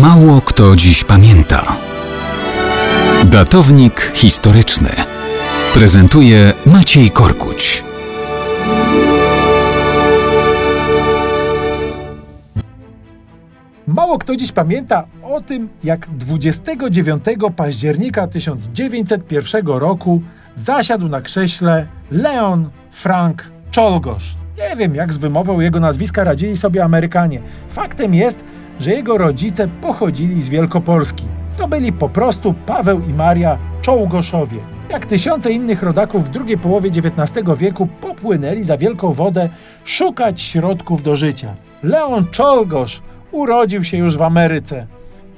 Mało kto dziś pamięta. Datownik historyczny prezentuje Maciej Korkuć. Mało kto dziś pamięta o tym, jak 29 października 1901 roku zasiadł na krześle Leon Frank Czolgosz. Nie wiem, jak z wymową jego nazwiska radzili sobie Amerykanie. Faktem jest, że jego rodzice pochodzili z Wielkopolski. To byli po prostu Paweł i Maria Czołgoszowie. Jak tysiące innych rodaków w drugiej połowie XIX wieku popłynęli za wielką wodę szukać środków do życia. Leon Czolgosz urodził się już w Ameryce.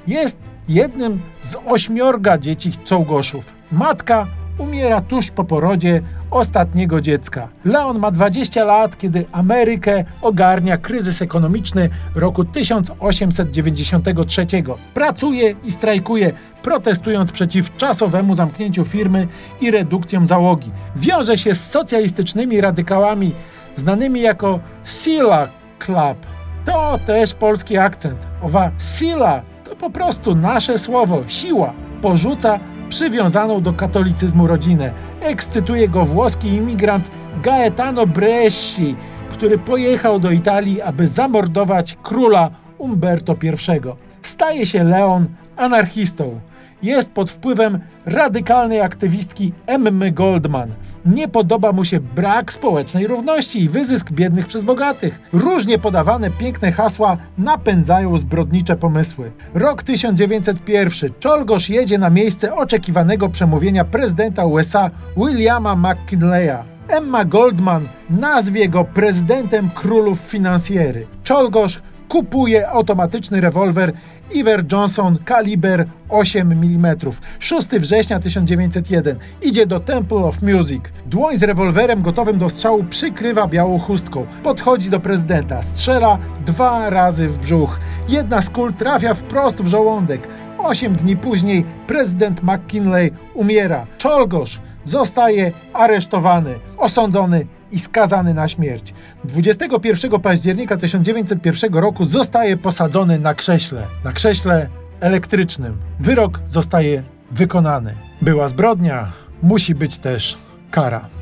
Jest jednym z ośmiorga dzieci Cołgoszów. Matka umiera tuż po porodzie ostatniego dziecka. Leon ma 20 lat, kiedy Amerykę ogarnia kryzys ekonomiczny roku 1893. Pracuje i strajkuje, protestując przeciw czasowemu zamknięciu firmy i redukcjom załogi. Wiąże się z socjalistycznymi radykałami znanymi jako Sila Club. To też polski akcent. Owa sila to po prostu nasze słowo, siła. Porzuca przywiązaną do katolicyzmu rodzinę. Ekscytuje go włoski imigrant Gaetano Bresci, który pojechał do Italii, aby zamordować króla Umberto I. Staje się Leon anarchistą. Jest pod wpływem radykalnej aktywistki Emmy Goldman. Nie podoba mu się brak społecznej równości i wyzysk biednych przez bogatych. Różnie podawane piękne hasła napędzają zbrodnicze pomysły. Rok 1901. Czolgosz jedzie na miejsce oczekiwanego przemówienia prezydenta USA Williama McKinleya. Emma Goldman nazwie go prezydentem królów finansjery. Czolgosz kupuje automatyczny rewolwer Iver Johnson kaliber 8 mm. 6 września 1901. Idzie do Temple of Music. Dłoń z rewolwerem gotowym do strzału przykrywa białą chustką. Podchodzi do prezydenta. Strzela dwa razy w brzuch. Jedna z kul trafia wprost w żołądek. Osiem dni później prezydent McKinley umiera. Czolgosz zostaje aresztowany, osądzony i skazany na śmierć. 21 października 1901 roku zostaje posadzony na krześle, na krześle elektrycznym. Wyrok zostaje wykonany. Była zbrodnia, musi być też kara.